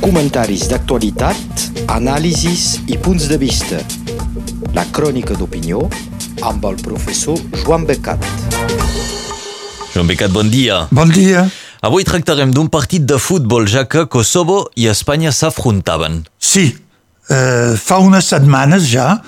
Comentaris d'actualitat, anàlisis i punts de vista. La crònica d'opinió amb el professor Joan Becat. Joan Becat, bon dia. Bon dia. Avui tractarem d'un partit de futbol, ja que Kosovo i Espanya s'afrontaven. Sí, eh, fa unes setmanes ja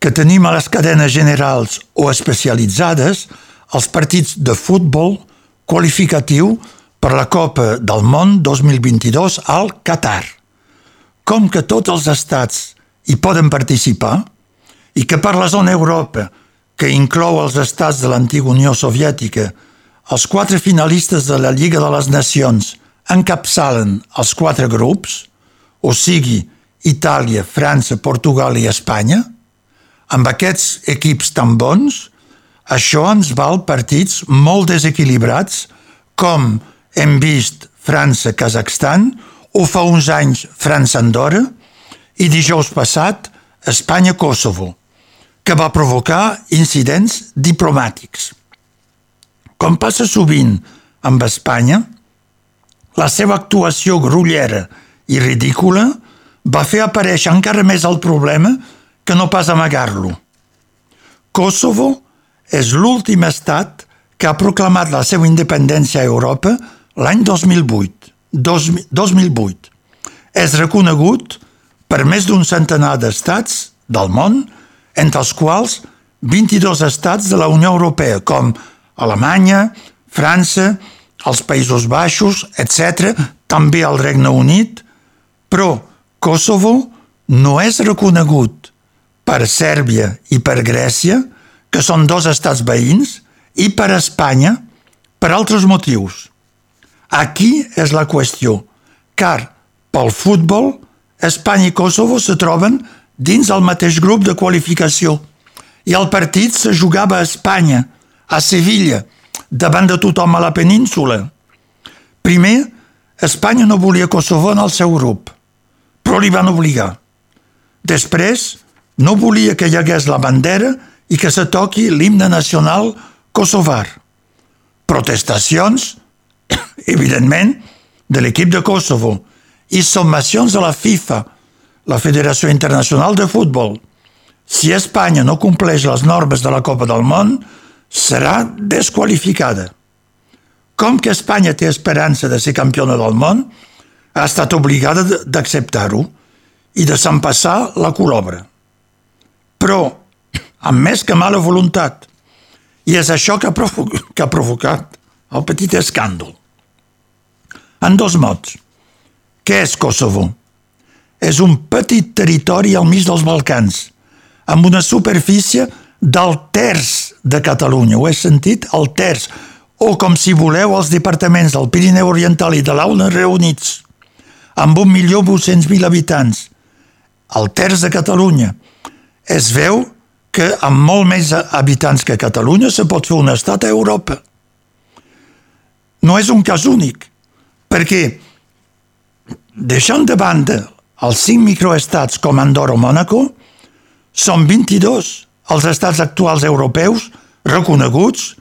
que tenim a les cadenes generals o especialitzades els partits de futbol qualificatiu per la Copa del Món 2022 al Qatar. Com que tots els estats hi poden participar i que per la zona Europa, que inclou els estats de l'antiga Unió Soviètica, els quatre finalistes de la Lliga de les Nacions encapçalen els quatre grups, o sigui, Itàlia, França, Portugal i Espanya, amb aquests equips tan bons, això ens val partits molt desequilibrats, com hem vist França-Kazakhstan, o fa uns anys França-Andorra, i dijous passat Espanya-Kosovo, que va provocar incidents diplomàtics. Com passa sovint amb Espanya, la seva actuació grullera i ridícula va fer aparèixer encara més el problema que no pas amagar-lo. Kosovo és l'últim estat que ha proclamat la seva independència a Europa l'any 2008. 2008. És reconegut per més d'un centenar d'estats del món, entre els quals 22 estats de la Unió Europea, com Alemanya, França, els Països Baixos, etc., també el Regne Unit, però Kosovo no és reconegut per Sèrbia i per Grècia, que són dos estats veïns, i per Espanya, per altres motius. Aquí és la qüestió, car pel futbol, Espanya i Kosovo se troben dins el mateix grup de qualificació i el partit se jugava a Espanya, a Sevilla, davant de tothom a la península. Primer, Espanya no volia Kosovo en el seu grup, però li van obligar. Després, no volia que hi hagués la bandera i que se toqui l'himne nacional kosovar. Protestacions, evidentment, de l'equip de Kosovo i sommacions de la FIFA, la Federació Internacional de Futbol. Si Espanya no compleix les normes de la Copa del Món, serà desqualificada. Com que Espanya té esperança de ser campiona del món, ha estat obligada d'acceptar-ho i de s'empassar la colobra. Però amb més que mala voluntat. I és això que ha, que ha provocat el petit escàndol. En dos mots. Què és Kosovo? És un petit territori al mig dels Balcans, amb una superfície del terç de Catalunya, ho he sentit? El terç. O, com si voleu, els departaments del Pirineu Oriental i de l'Auna reunits, amb 1.800.000 habitants. El terç de Catalunya. Es veu que amb molt més habitants que Catalunya se pot fer un estat a Europa. No és un cas únic, perquè deixant de banda els cinc microestats com Andorra o Mònaco, són 22 els estats actuals europeus reconeguts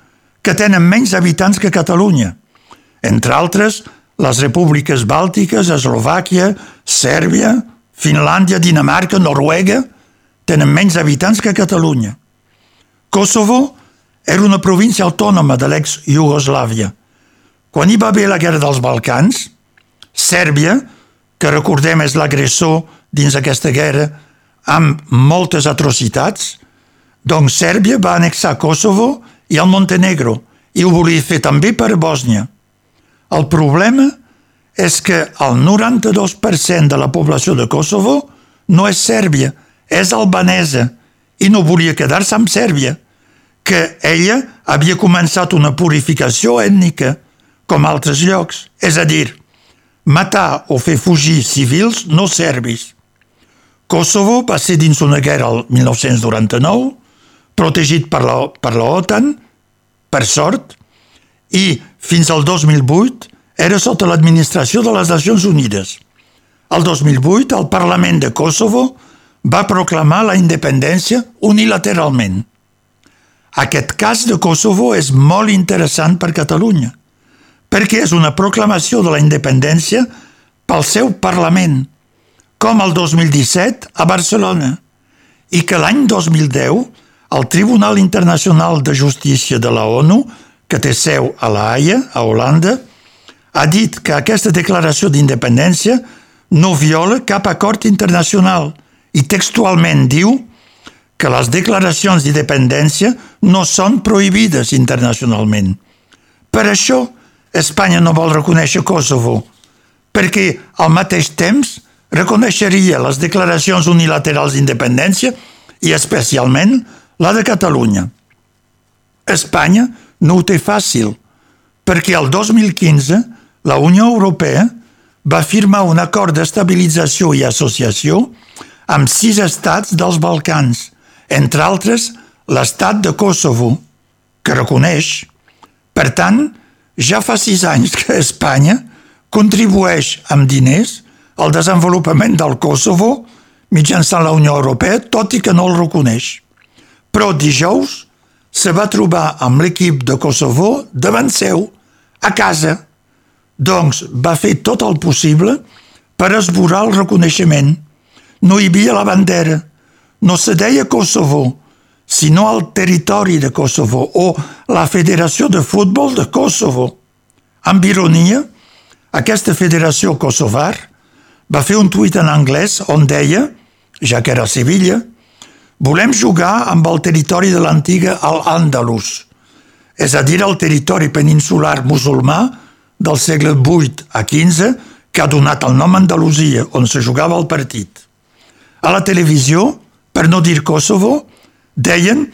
que tenen menys habitants que Catalunya, entre altres les repúbliques bàltiques, Eslovàquia, Sèrbia, Finlàndia, Dinamarca, Noruega, tenen menys habitants que Catalunya. Kosovo era una província autònoma de l'ex-Iugoslàvia. Quan hi va haver la guerra dels Balcans, Sèrbia, que recordem és l'agressor dins aquesta guerra, amb moltes atrocitats, doncs Sèrbia va annexar Kosovo i el Montenegro i ho volia fer també per Bòsnia. El problema és que el 92% de la població de Kosovo no és Sèrbia, és albanesa i no volia quedar-se amb Sèrbia, que ella havia començat una purificació ètnica, com altres llocs, és a dir, matar o fer fugir civils no serbis. Kosovo va ser dins una guerra el 1999 protegit per la, per la OTAN, per sort, i fins al 2008 era sota l'administració de les Nacions Unides. El 2008 el Parlament de Kosovo va proclamar la independència unilateralment. Aquest cas de Kosovo és molt interessant per Catalunya, perquè és una proclamació de la independència pel seu Parlament, com el 2017 a Barcelona, i que l'any 2010 el Tribunal Internacional de Justícia de la ONU, que té seu a la Haia, a Holanda, ha dit que aquesta declaració d'independència no viola cap acord internacional i textualment diu que les declaracions d'independència no són prohibides internacionalment. Per això, Espanya no vol reconèixer Kosovo, perquè al mateix temps reconeixeria les declaracions unilaterals d'independència i especialment la de Catalunya. Espanya no ho té fàcil, perquè el 2015 la Unió Europea va firmar un acord d'estabilització i associació amb sis estats dels Balcans, entre altres l'estat de Kosovo, que reconeix. Per tant, ja fa sis anys que Espanya contribueix amb diners al desenvolupament del Kosovo mitjançant la Unió Europea, tot i que no el reconeix. Però dijous se va trobar amb l'equip de Kosovo davant seu, a casa. Doncs va fer tot el possible per esborar el reconeixement. No hi havia la bandera, no se deia Kosovo, sinó el territori de Kosovo o la Federació de Futbol de Kosovo. Amb ironia, aquesta federació kosovar va fer un tuit en anglès on deia, ja que era a Sevilla, volem jugar amb el territori de l'antiga Al-Àndalus, és a dir, el territori peninsular musulmà del segle VIII a XV que ha donat el nom Andalusia, on se jugava el partit. A la televisió, per no dir Kosovo, deien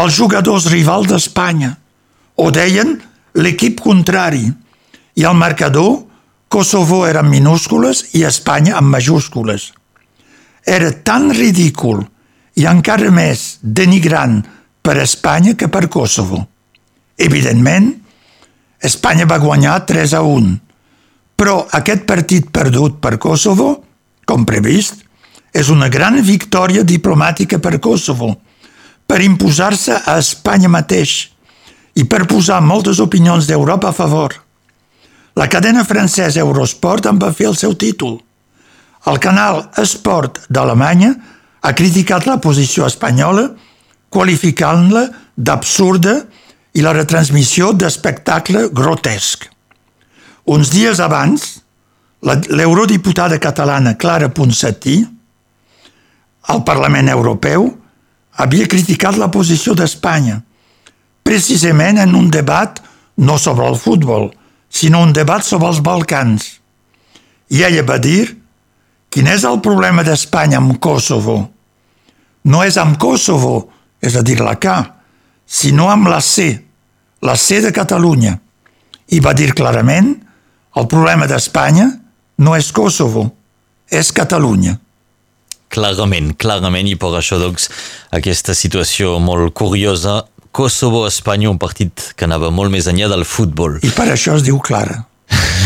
els jugadors rivals d'Espanya, o deien l'equip contrari, i al marcador Kosovo era en minúscules i Espanya en majúscules. Era tan ridícul i encara més denigrant per Espanya que per Kosovo. Evidentment, Espanya va guanyar 3 a 1, però aquest partit perdut per Kosovo, com previst, és una gran victòria diplomàtica per Kosovo, per imposar-se a Espanya mateix i per posar moltes opinions d'Europa a favor. La cadena francesa Eurosport en va fer el seu títol. El canal Esport d'Alemanya ha criticat la posició espanyola, qualificant-la d'absurda i la retransmissió d'espectacle grotesc. Uns dies abans, l'eurodiputada catalana Clara Ponsatí, al Parlament Europeu, havia criticat la posició d'Espanya, precisament en un debat no sobre el futbol, sinó un debat sobre els Balcans. I ella va dir quin és el problema d'Espanya amb Kosovo. No és amb Kosovo, és a dir, la K, sinó amb la C, la C de Catalunya. I va dir clarament el problema d'Espanya no és Kosovo, és Catalunya. Clarament, clarament, i per això doncs aquesta situació molt curiosa Kosovo-Espanya, un partit que anava molt més enllà del futbol. I per això es diu Clara.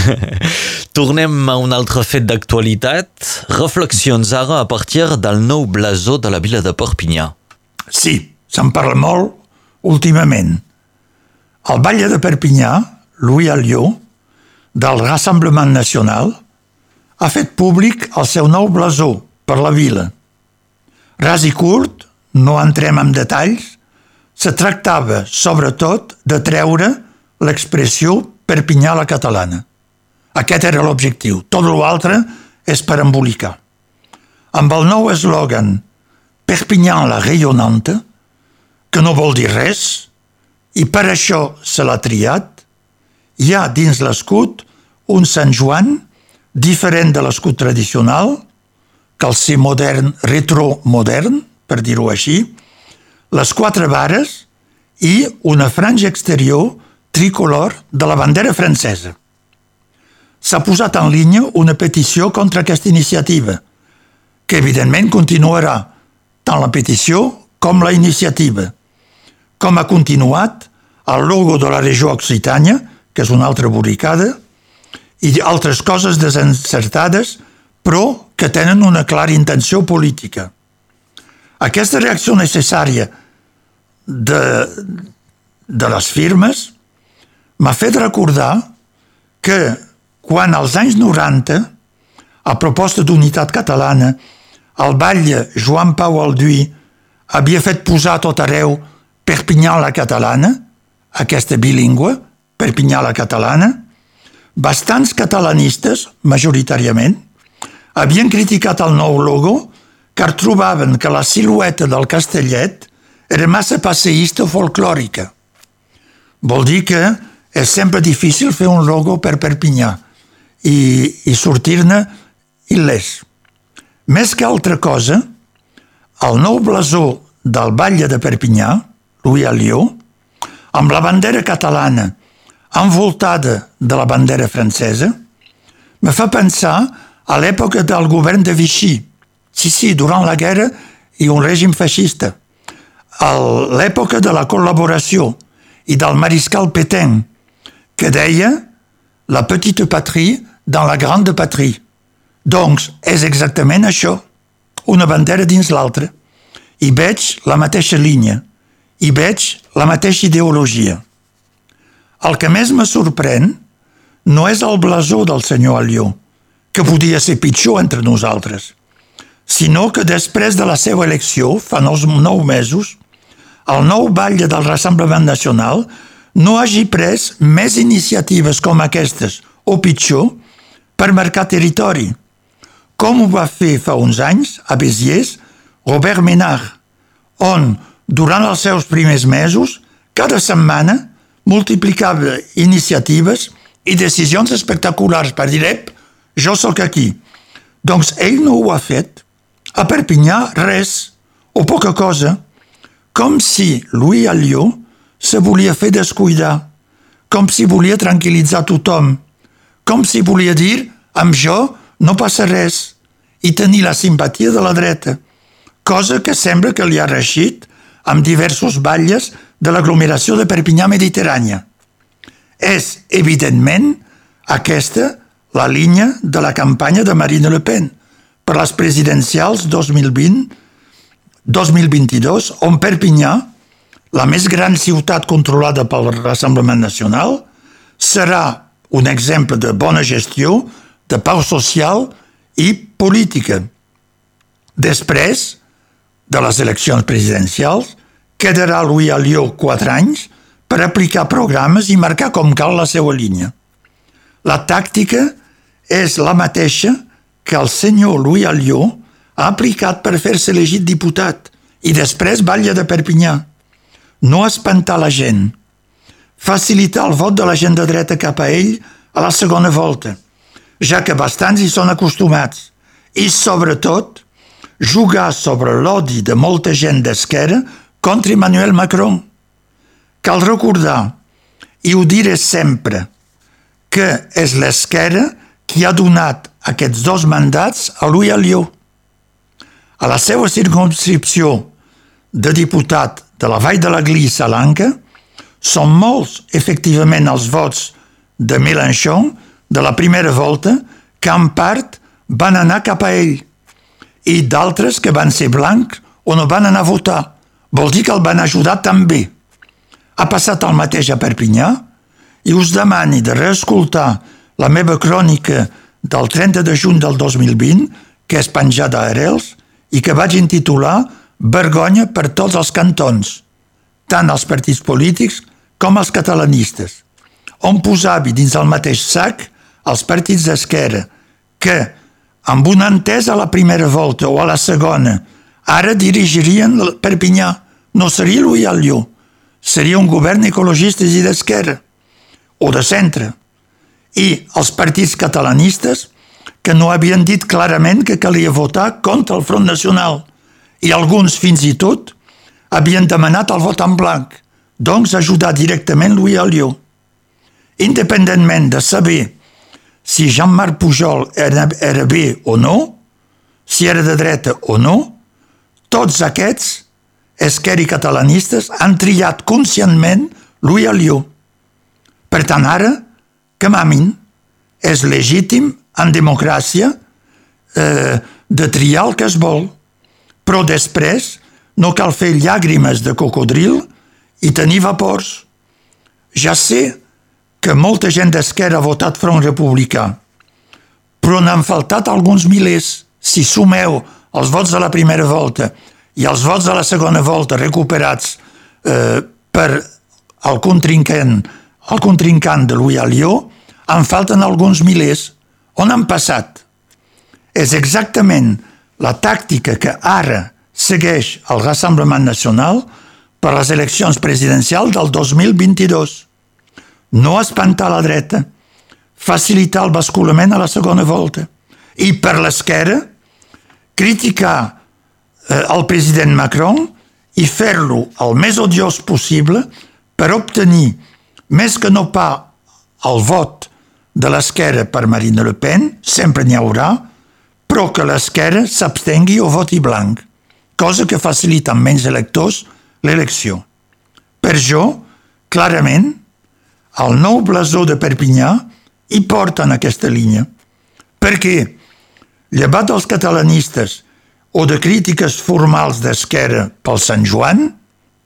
Tornem a un altre fet d'actualitat. Reflexions ara a partir del nou blasó de la vila de Perpinyà. Sí, se'n parla molt últimament. El batlle de Perpinyà, Louis Alliot, del Rassemblement Nacional, ha fet públic el seu nou blasó per la vila. Ras i curt, no entrem en detalls, se tractava, sobretot, de treure l'expressió Perpinyà la catalana. Aquest era l'objectiu. Tot l'altre és per embolicar. Amb el nou eslògan Perpinyà la rayonnante, que no vol dir res, i per això se l'ha triat, hi ha dins l'escut un Sant Joan diferent de l'escut tradicional, cal ser modern, retromodern, per dir-ho així, les quatre vares i una franja exterior tricolor de la bandera francesa. S'ha posat en línia una petició contra aquesta iniciativa, que evidentment continuarà tant la petició com la iniciativa, com ha continuat el logo de la regió Occitània, que és una altra borricada, i altres coses desencertades, però que tenen una clara intenció política. Aquesta reacció necessària de, de les firmes m'ha fet recordar que quan als anys 90 a proposta d'unitat catalana, el batlle Joan Pau Alduí havia fet posar tot arreu Perpinyà la catalana, aquesta bilingüe, Perpinyà la catalana, bastants catalanistes, majoritàriament, havien criticat el nou logo car trobaven que la silueta del castellet era massa passeïsta o folclòrica. Vol dir que és sempre difícil fer un logo per Perpinyà i, i sortir-ne il·lès. Més que altra cosa, el nou blasó del batlle de Perpinyà, Louis Alliot, amb la bandera catalana envoltada de la bandera francesa, me fa pensar a l'època del govern de Vichy. Sí, sí, durant la guerra i un règim feixista. A l'època de la col·laboració i del mariscal Pétain, que deia la petite patrie dans la grande patrie. Doncs és exactament això, una bandera dins l'altra. I veig la mateixa línia, i veig la mateixa ideologia. El que més me sorprèn no és el blasó del senyor Alió, que podia ser pitjor entre nosaltres, sinó que després de la seva elecció, fa nou mesos, el nou batlle del Rassemblement Nacional no hagi pres més iniciatives com aquestes, o pitjor, per marcar territori, com ho va fer fa uns anys a Béziers Robert Ménard, on, durant els seus primers mesos, cada setmana multiplicava iniciatives i decisions espectaculars per dir, ep, jo sóc aquí. Doncs ell no ho ha fet. A Perpinyà, res, o poca cosa, com si Louis Allió se volia fer descuidar, com si volia tranquil·litzar tothom, com si volia dir, amb jo no passa res, i tenir la simpatia de la dreta, cosa que sembla que li ha reixit amb diversos batlles de l'aglomeració de Perpinyà Mediterrània. És, evidentment, aquesta la línia de la campanya de Marine Le Pen per les presidencials 2020-2022, on Perpinyà, la més gran ciutat controlada pel Rassemblement Nacional, serà un exemple de bona gestió, de pau social i política. Després de les eleccions presidencials, quedarà Louis Alió quatre anys per aplicar programes i marcar com cal la seva línia. La tàctica és la mateixa que el senyor Louis Alió ha aplicat per fer-se elegit diputat i després batlle de Perpinyà. No espantar la gent. Facilitar el vot de la gent de dreta cap a ell a la segona volta, ja que bastants hi són acostumats. I, sobretot, jugar sobre l'odi de molta gent d'esquerra contra Emmanuel Macron. Cal recordar, i ho diré sempre, que és l'esquerra qui ha donat aquests dos mandats a Louis Alliot. A la seva circumscripció de diputat de la Vall de la Glissa a l'Anca, són molts, efectivament, els vots de Mélenchon de la primera volta que en part van anar cap a ell i d'altres que van ser blancs o no van anar a votar Vol dir que el van ajudar també. Ha passat el mateix a Perpinyà i us demani de reescoltar la meva crònica del 30 de juny del 2020, que és penjada a Arels, i que vaig intitular Vergonya per tots els cantons, tant els partits polítics com els catalanistes, on posava dins el mateix sac els partits d'esquerra, que, amb una entesa a la primera volta o a la segona, Ara dirigirien Perpinyà. No seria Louis Allió. Seria un govern ecologista i d'esquerra o de centre. I els partits catalanistes que no havien dit clarament que calia votar contra el Front Nacional i alguns fins i tot havien demanat el vot en blanc, doncs ajudar directament Louis Allió. Independentment de saber si Jean-Marc Pujol era, era bé o no, si era de dreta o no, tots aquests, esqueri catalanistes, han triat conscientment Louis Alió. Per tant, ara, que mamin, és legítim, en democràcia, eh, de triar el que es vol. Però després no cal fer llàgrimes de cocodril i tenir vapors. Ja sé que molta gent d'esquerra ha votat Front Republicà, però n'han faltat alguns milers. Si sumeu els vots de la primera volta i els vots de la segona volta recuperats eh, per el contrincant, el contrincant de Louis Alliot, en falten alguns milers. On han passat? És exactament la tàctica que ara segueix el Rassemblement Nacional per les eleccions presidencials del 2022. No espantar la dreta, facilitar el basculament a la segona volta i per l'esquerra criticar eh, el president Macron i fer-lo el més odiós possible per obtenir més que no pas el vot de l'esquerra per Marine Le Pen, sempre n'hi haurà, però que l'esquerra s'abstengui o voti blanc, cosa que facilita amb menys electors l'elecció. Per jo, clarament, el nou blasó de Perpinyà hi porta en aquesta línia, perquè, llevat dels catalanistes o de crítiques formals d'esquerra pel Sant Joan,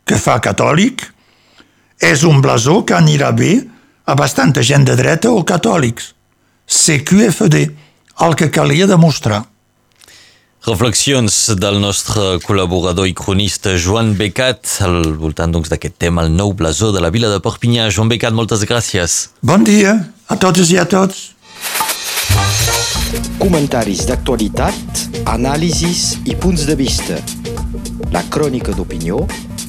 que fa catòlic, és un blasó que anirà bé a bastanta gent de dreta o catòlics. CQFD, el que calia demostrar. Reflexions del nostre col·laborador i cronista Joan Becat al voltant doncs, d'aquest doncs, tema, el nou blasó de la vila de Perpinyà. Joan Becat, moltes gràcies. Bon dia a totes i a tots. Comentaris d'actualitat, anàlisis i punts de vista. La crònica d'opinió